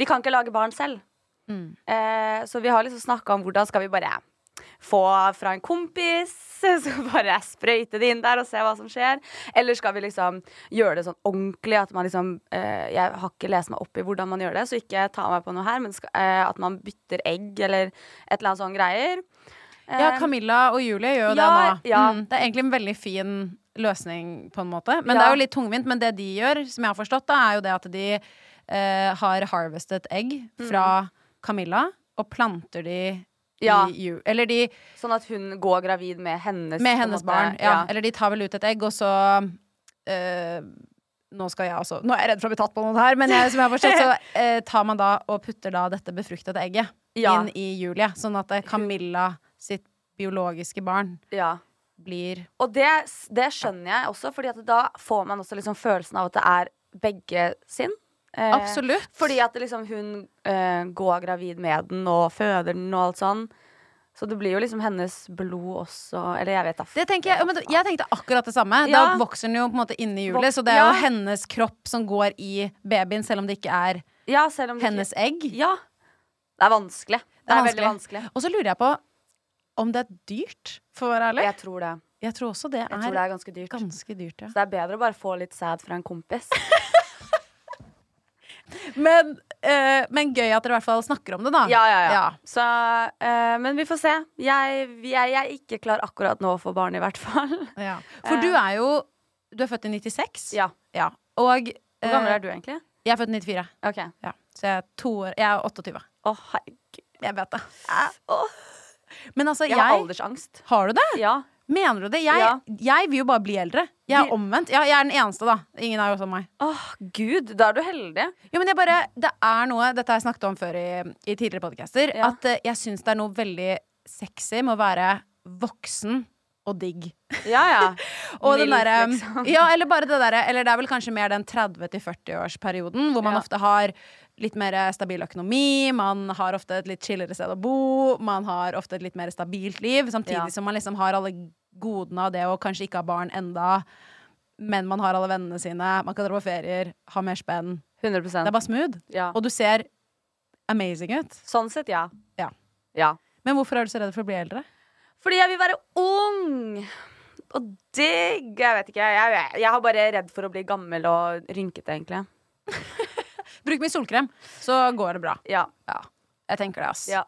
Vi kan ikke lage barn selv. Mm. Eh, så vi har liksom snakka om hvordan skal vi bare få fra en kompis. Så bare sprøyte det inn der og se hva som skjer. Eller skal vi liksom gjøre det sånn ordentlig at man liksom eh, Jeg har ikke lest meg opp i hvordan man gjør det, så ikke ta meg på noe her, men skal, eh, at man bytter egg eller et eller annet sånn greier. Ja, Camilla og Julie gjør jo det nå. ja. Mm, det er egentlig en veldig fin løsning, på en måte. Men Ja. det er jo litt tungvint. Men det de gjør, som jeg har forstått, da, er jo det at de eh, har harvestet egg fra Camilla og planter de Mm. Ja. i. Eller de Sånn at hun går gravid med hennes Med hennes barn. Ja. Eller de tar vel ut et egg, og så eh, Nå skal jeg også Nå er jeg redd for å bli tatt på noe her, men jeg, som jeg har forstått, så eh, tar man da og putter da dette befruktede egget Ja. inn i Julie. Sånn at eh, Camilla sitt biologiske barn ja. blir Og det, det skjønner jeg også, Fordi at da får man også liksom følelsen av at det er begge sin. Eh, Absolutt. Fordi at liksom hun eh, går gravid med den og føder den og alt sånn. Så det blir jo liksom hennes blod også Eller jeg vet da Det tenker jeg, men jeg tenkte akkurat det samme. Ja. Da vokser den jo på en måte inni hjulet, så det er jo ja. hennes kropp som går i babyen, selv om det ikke er Ja, det hennes egg. Ja. Det er vanskelig. Det er, veldig vanskelig. Og så lurer jeg på om det er dyrt, for å være ærlig. Jeg tror det. Jeg tror også det er, tror det er ganske dyrt. ganske dyrt, ja. Så det er bedre å bare få litt sæd fra en kompis. Men, eh, men gøy at dere i hvert fall snakker om det, da. Ja, ja, ja. Ja. Så, eh, men vi får se. Jeg, jeg, jeg er ikke klar akkurat nå for barn, i hvert fall. Ja. For du er jo Du er født i 96. Ja. Ja. Og Hvor gammel er du egentlig? Jeg er født i 94. Ok. Ja. Så jeg er, to år, jeg er 28. Å, herregud. Jeg vet det. Åh. Men altså, Jeg jeg, har aldersangst. Har du det? Ja. Mener du det? Jeg, Ja. jeg vil jo bare bli eldre. Jeg er omvendt. Ja, jeg er den eneste, da. Ingen er jo som meg. Åh, gud, da er du heldig. Jo, men jeg bare, det er noe Dette har jeg snakket om før i, i tidligere podcaster. Ja. At eh, jeg syns det er noe veldig sexy med å være voksen og digg. Ja, ja. Og den Milf, derre liksom. Ja, eller bare det derre Eller det er vel kanskje mer den 30-40-årsperioden hvor man Ja. ofte har litt mer stabil økonomi, man har ofte et litt chillere sted å bo, man har ofte et litt mer stabilt liv, samtidig Ja. som man liksom har alle godene av det å kanskje ikke ha barn enda, men man har alle vennene sine, man kan dra på ferier, ha mer spenn. 100% Det er bare smooth. ja. Og du ser amazing ut. Sånn sett, ja. Ja. ja. Men hvorfor er du så redd for å bli eldre? Fordi jeg vil være ung og digg. Jeg vet ikke. Jeg, jeg, jeg er bare redd for å bli gammel og rynkete, egentlig. Bruk mye solkrem, så går det bra. Ja. Ja, jeg tenker det, ass. ja.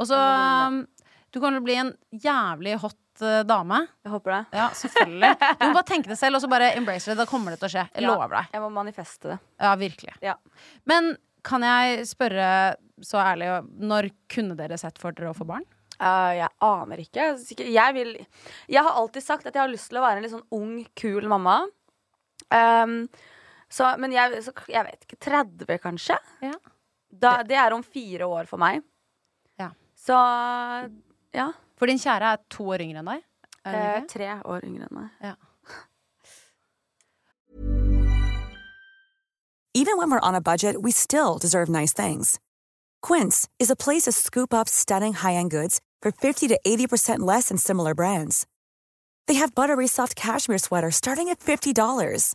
Og så um, Du kommer til å bli en jævlig hot uh, dame. Jeg håper det. Ja, selvfølgelig. Du må bare tenke det selv, og så bare embrace det. Da kommer det til å skje. Jeg Ja. lover deg. Jeg må manifeste det. Ja, virkelig. Ja. Men kan jeg spørre så ærlig, når kunne dere sett for dere å få barn? Uh, jeg aner ikke. Jeg, vil, jeg har alltid sagt at jeg har lyst til å være en litt sånn ung, kul mamma. Um, så, men jeg, så, jeg vet ikke. 30, kanskje? Ja. Da, det er om fire år for meg. Ja. Så ja. For din kjære er to år yngre enn deg. Eh, tre år yngre enn meg. Ja. Even when we're on a budget, we still deserve nice things. Quince is a place to scoop up stunning high-end goods for 50 to 80% less than similar brands. They have buttery soft cashmere sweaters starting at $50,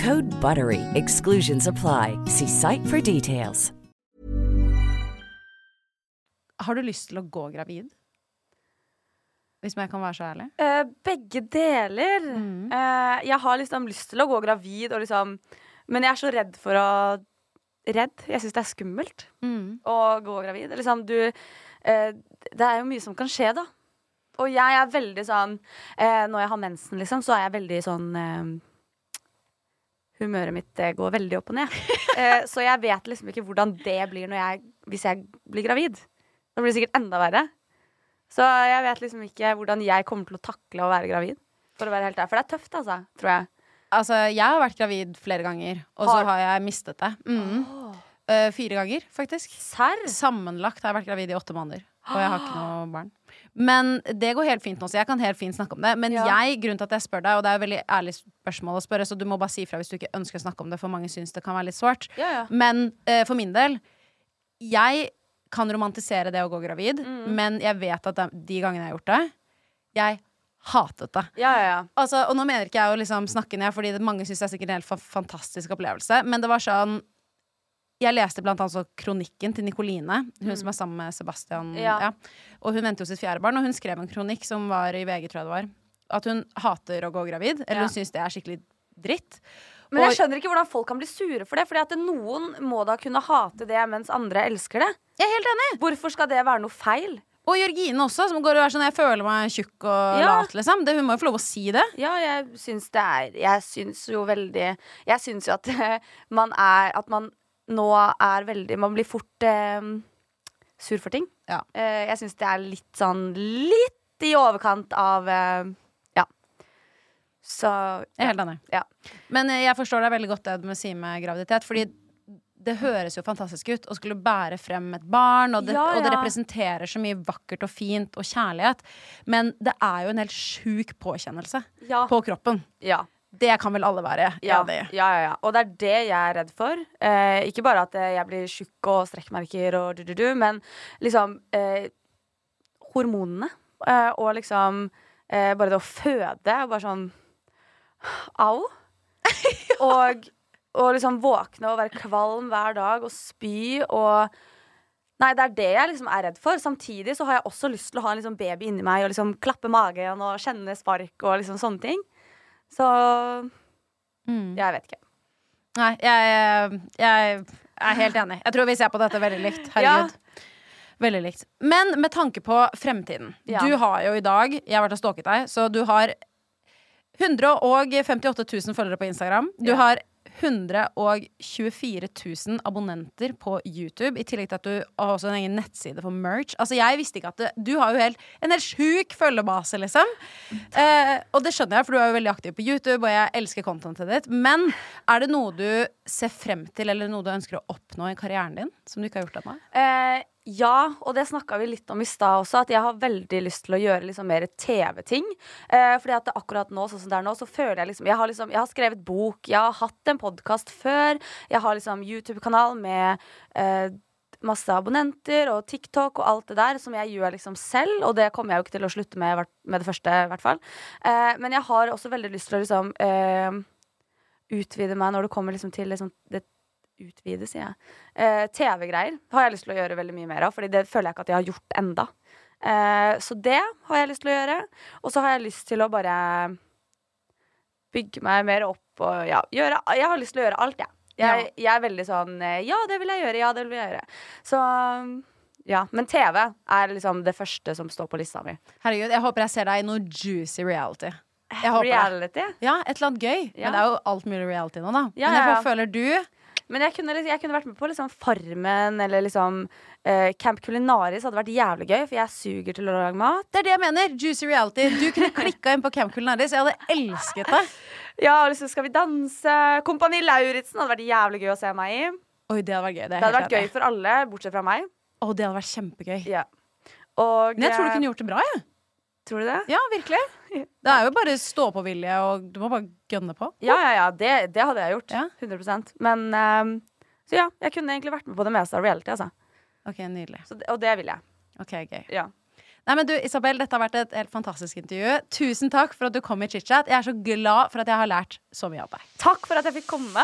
Code BUTTERY. Exclusions apply. See site for details. Har du lyst til å gå gravid? Hvis jeg kan være så ærlig. Uh, begge deler. Mm. Uh, jeg har liksom lyst til å gå gravid, og liksom, men jeg er så redd for å Redd. Jeg syns det er skummelt Mm. å gå gravid. Liksom, du uh, Det er jo mye som kan skje, da. Og jeg er veldig sånn eh, Når jeg har mensen, liksom, så er jeg veldig sånn Humøret mitt det går veldig opp og ned. Eh, så jeg vet liksom ikke hvordan det blir jeg, hvis jeg blir gravid. Da blir det sikkert enda verre. Så jeg vet liksom ikke hvordan jeg kommer til å takle å være gravid. For å være helt der. For det er tøft, altså. Tror jeg. Altså, jeg har vært gravid flere ganger, og så Har- har jeg mistet det. Mm. Eh, fire ganger, faktisk. Serr? Sammenlagt har jeg vært gravid i åtte måneder. Og jeg har ikke noe barn. Men det går helt fint nå, så jeg kan helt fint snakke om det. Men Ja. jeg, grunnen til at jeg spør deg, og det er et veldig ærlig spørsmål å spørre, så du må bare si ifra hvis du ikke ønsker å snakke om det, for mange syns det kan være litt sårt. Ja, ja. Men uh, for min del, jeg kan romantisere det å gå gravid, Mm. men jeg vet at de, gangene jeg har gjort det, jeg hatet det. Ja, ja, ja. Altså, og nå mener ikke jeg å liksom snakke ned, Fordi det, mange syns det er sikkert en helt fa fantastisk opplevelse. Men det var sånn Jeg leste blant annet så kronikken til Nikoline, hun som er sammen med Sebastian. Ja. Ja. Og hun venter jo sitt fjerde barn, og hun skrev en kronikk som var i VG, tror jeg det var. At hun hater å gå gravid. Eller Ja. hun syns det er skikkelig dritt. Men jeg skjønner ikke hvordan folk kan bli sure for det. Fordi at noen må da kunne hate det, mens andre elsker det. Jeg er helt enig! Hvorfor skal det være noe feil? Og Jørgine også, som går og er sånn 'jeg føler meg tjukk og Ja. lat', liksom. Det, hun må jo få lov å si det. Ja, jeg syns det er Jeg syns jo veldig Jeg syns jo at man er At man nå er veldig Man blir fort eh, sur for ting. Ja. Eh, jeg syns det er litt sånn Litt i overkant av eh, Ja. Så Jeg er helt enig. Ja. Men eh, jeg forstår deg veldig godt det med å si med graviditet. Fordi det høres jo fantastisk ut å skulle bære frem et barn, og det, Ja, og det representerer så mye vakkert og fint og kjærlighet. Men det er jo en helt sjuk påkjennelse Ja. på kroppen. Det kan vel alle være Ja, enig i. ja, ja, ja. Og det er det jeg er redd for. Eh, ikke bare at eh, jeg blir tjukk og strekkmerker og du-du-du, men liksom eh, hormonene. Eh, og liksom eh, bare det å føde og bare sånn Au. og, og liksom våkne og være kvalm hver dag og spy og Nei, det er det jeg liksom er redd for. Samtidig så har jeg også lyst til å ha en liksom baby inni meg og liksom klappe magen og kjenne spark og liksom sånne ting. Så Mm. jeg vet ikke. Nei, jeg, jeg er helt enig. Jeg tror vi ser på dette veldig likt. Herregud. Veldig likt. Men med tanke på fremtiden. Ja. Du har jo i dag Jeg har vært og stalket deg, så du har 158 000 følgere på Instagram. Du Ja. har 124 000 abonnenter på YouTube, i tillegg til at du har også en egen nettside for merch. Altså, jeg visste ikke at det, Du har jo helt, en helt sjuk følgebase, liksom. Eh, og det skjønner jeg, for du er jo veldig aktiv på YouTube, og jeg elsker contentet ditt. Men er det noe du ser frem til, eller noe du ønsker å oppnå i karrieren din, som du ikke har gjort ennå? Eh, ja, og det snakka vi litt om i stad også, at jeg har veldig lyst til å gjøre liksom mer TV-ting. Eh, fordi at akkurat nå, sånn som det er nå, så føler jeg liksom Jeg har, liksom, jeg har skrevet bok, jeg har hatt en podkast før, jeg har liksom YouTube-kanal med eh, masse abonnenter og TikTok og alt det der som jeg gjør liksom selv, og det kommer jeg jo ikke til å slutte med med det første, i hvert fall. Eh, men jeg har også veldig lyst til å liksom eh, utvide meg når det kommer liksom til liksom det Utvide, sier jeg. Eh, TV-greier har jeg lyst til å gjøre veldig mye mer av, Fordi det føler jeg ikke at jeg har gjort enda. Eh, så det har jeg lyst til å gjøre. Og så har jeg lyst til å bare bygge meg mer opp og ja, gjøre Jeg har lyst til å gjøre alt, jeg. Jeg, jeg er veldig sånn eh, Ja, det vil jeg gjøre. Ja, det vil jeg gjøre. Så ja. Men TV er liksom det første som står på lista mi. Herregud, jeg håper jeg ser deg i noe juicy reality. Håper det. Reality. Ja, et eller annet gøy. Ja. Men det er jo alt mulig reality nå, da. Ja, Men jeg ja. føler du Men jeg kunne, jeg kunne vært med på liksom Farmen eller liksom eh, Camp Culinaris hadde vært jævlig gøy, for jeg suger til å lage mat. Det er det jeg mener. Juicy reality. Du kunne klikka inn på Camp Culinaris. Jeg hadde elsket det. Ja, og liksom Skal vi danse? Kompani Lauritzen hadde vært jævlig gøy å se meg i. Oi, det hadde vært gøy. Det, Det hadde vært gøy for alle, bortsett fra meg. Å, det hadde vært kjempegøy. Ja. Og, Men jeg tror du eh, kunne gjort det bra, jeg. Tror du det? Ja, virkelig. Det er jo bare stå-på-vilje, og du må bare gønne på. Ja, ja, ja. Det, det hadde jeg gjort. Ja. 100% Men ehm, Så ja, jeg kunne egentlig vært med på det meste av reality, altså. Ok, nydelig. Så, og det vil jeg. Ok, gøy. Ja. Nei, men du, Isabel, dette har vært et helt fantastisk intervju. Tusen takk for at du kom i chit-chat. Jeg er så glad for at jeg har lært så mye av deg. Takk for at jeg fikk komme.